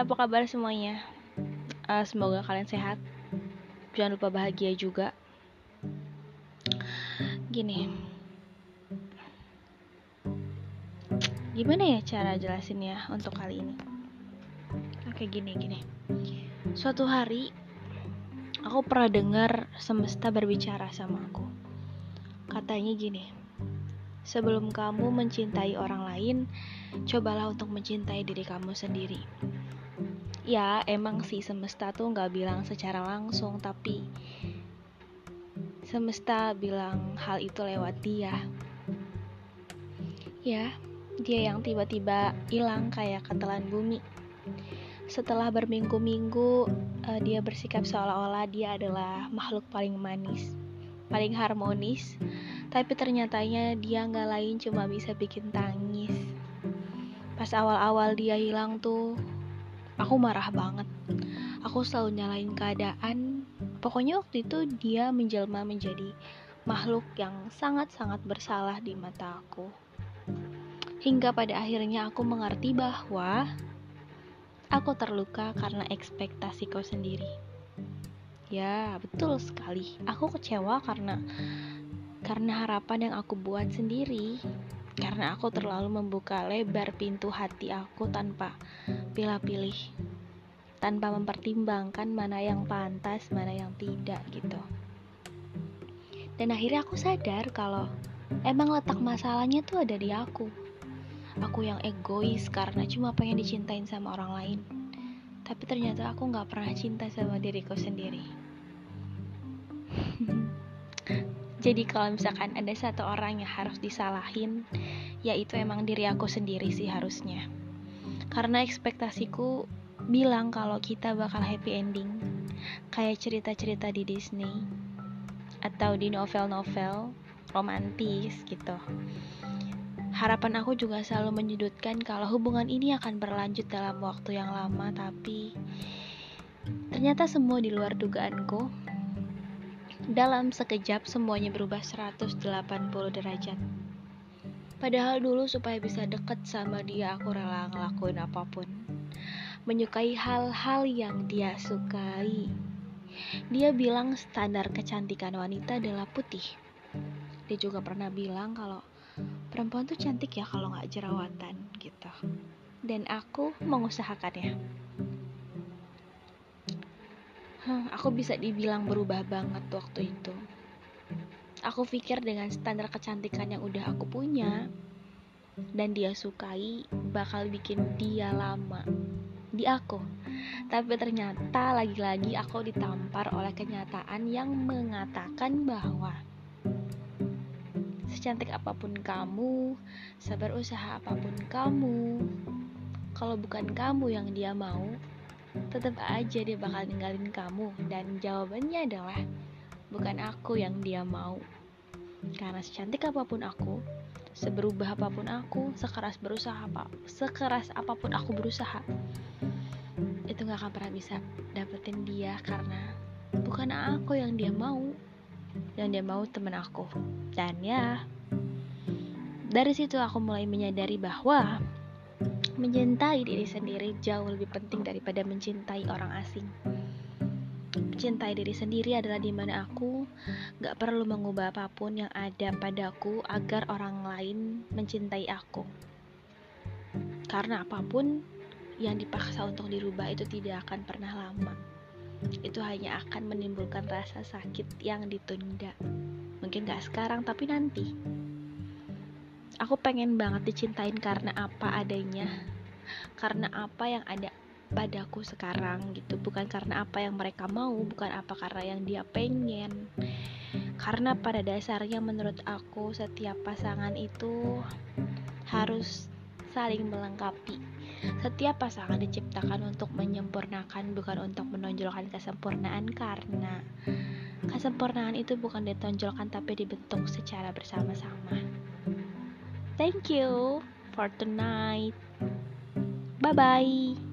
apa kabar semuanya? Uh, semoga kalian sehat. Jangan lupa bahagia juga. Gini, gimana ya cara jelasinnya untuk kali ini? Oke, gini, gini. Suatu hari, aku pernah dengar semesta berbicara sama aku. Katanya gini, sebelum kamu mencintai orang lain, cobalah untuk mencintai diri kamu sendiri. Ya, emang sih semesta tuh nggak bilang secara langsung, tapi semesta bilang hal itu lewat dia. Ya, dia yang tiba-tiba hilang kayak ketelan bumi. Setelah berminggu-minggu, uh, dia bersikap seolah-olah dia adalah makhluk paling manis, paling harmonis, tapi ternyatanya dia nggak lain cuma bisa bikin tangis. Pas awal-awal dia hilang tuh, aku marah banget. Aku selalu nyalain keadaan. Pokoknya waktu itu dia menjelma menjadi makhluk yang sangat-sangat bersalah di mata aku. Hingga pada akhirnya aku mengerti bahwa Aku terluka karena ekspektasi kau sendiri. Ya, betul sekali. Aku kecewa karena karena harapan yang aku buat sendiri. Karena aku terlalu membuka lebar pintu hati aku tanpa pilih-pilih. Tanpa mempertimbangkan mana yang pantas, mana yang tidak gitu. Dan akhirnya aku sadar kalau emang letak masalahnya tuh ada di aku aku yang egois karena cuma pengen dicintain sama orang lain tapi ternyata aku gak pernah cinta sama diriku sendiri jadi kalau misalkan ada satu orang yang harus disalahin yaitu emang diri aku sendiri sih harusnya. Karena ekspektasiku bilang kalau kita bakal happy ending. Kayak cerita-cerita di Disney. Atau di novel-novel romantis gitu. Harapan aku juga selalu menyudutkan kalau hubungan ini akan berlanjut dalam waktu yang lama, tapi ternyata semua di luar dugaanku. Dalam sekejap semuanya berubah 180 derajat. Padahal dulu supaya bisa deket sama dia aku rela ngelakuin apa pun. Menyukai hal-hal yang dia sukai. Dia bilang standar kecantikan wanita adalah putih. Dia juga pernah bilang kalau perempuan tuh cantik ya kalau nggak jerawatan gitu dan aku mengusahakannya aku bisa dibilang berubah banget waktu itu. Aku pikir dengan standar kecantikan yang udah aku punya dan dia sukai bakal bikin dia lama di aku. Tapi ternyata lagi-lagi aku ditampar oleh kenyataan yang mengatakan bahwa secantik apa pun kamu, seberusaha apa pun kamu, kalau bukan kamu yang dia mau, tetap aja dia bakal ninggalin kamu. Dan jawabannya adalah bukan aku yang dia mau. Karena secantik apa pun aku, seberubah apa pun aku, sekeras berusaha apa, sekeras apa pun aku berusaha, itu gak akan pernah bisa dapetin dia karena bukan aku yang dia mau yang dia mau temen aku dan ya dari situ aku mulai menyadari bahwa mencintai diri sendiri jauh lebih penting daripada mencintai orang asing mencintai diri sendiri adalah di mana aku gak perlu mengubah apa pun yang ada padaku agar orang lain mencintai aku karena apa pun yang dipaksa untuk dirubah itu tidak akan pernah lama itu hanya akan menimbulkan rasa sakit yang ditunda. Mungkin gak sekarang, tapi nanti. Aku pengen banget dicintain karena apa adanya, karena apa yang ada padaku sekarang gitu, bukan karena apa yang mereka mau, bukan apa karena yang dia pengen. Karena pada dasarnya menurut aku setiap pasangan itu harus saling melengkapi setiap pasangan diciptakan untuk menyempurnakan, bukan untuk menonjolkan kesempurnaan, karena kesempurnaan itu bukan ditonjolkan tapi dibentuk secara bersama-sama. Thank you for tonight. Bye bye.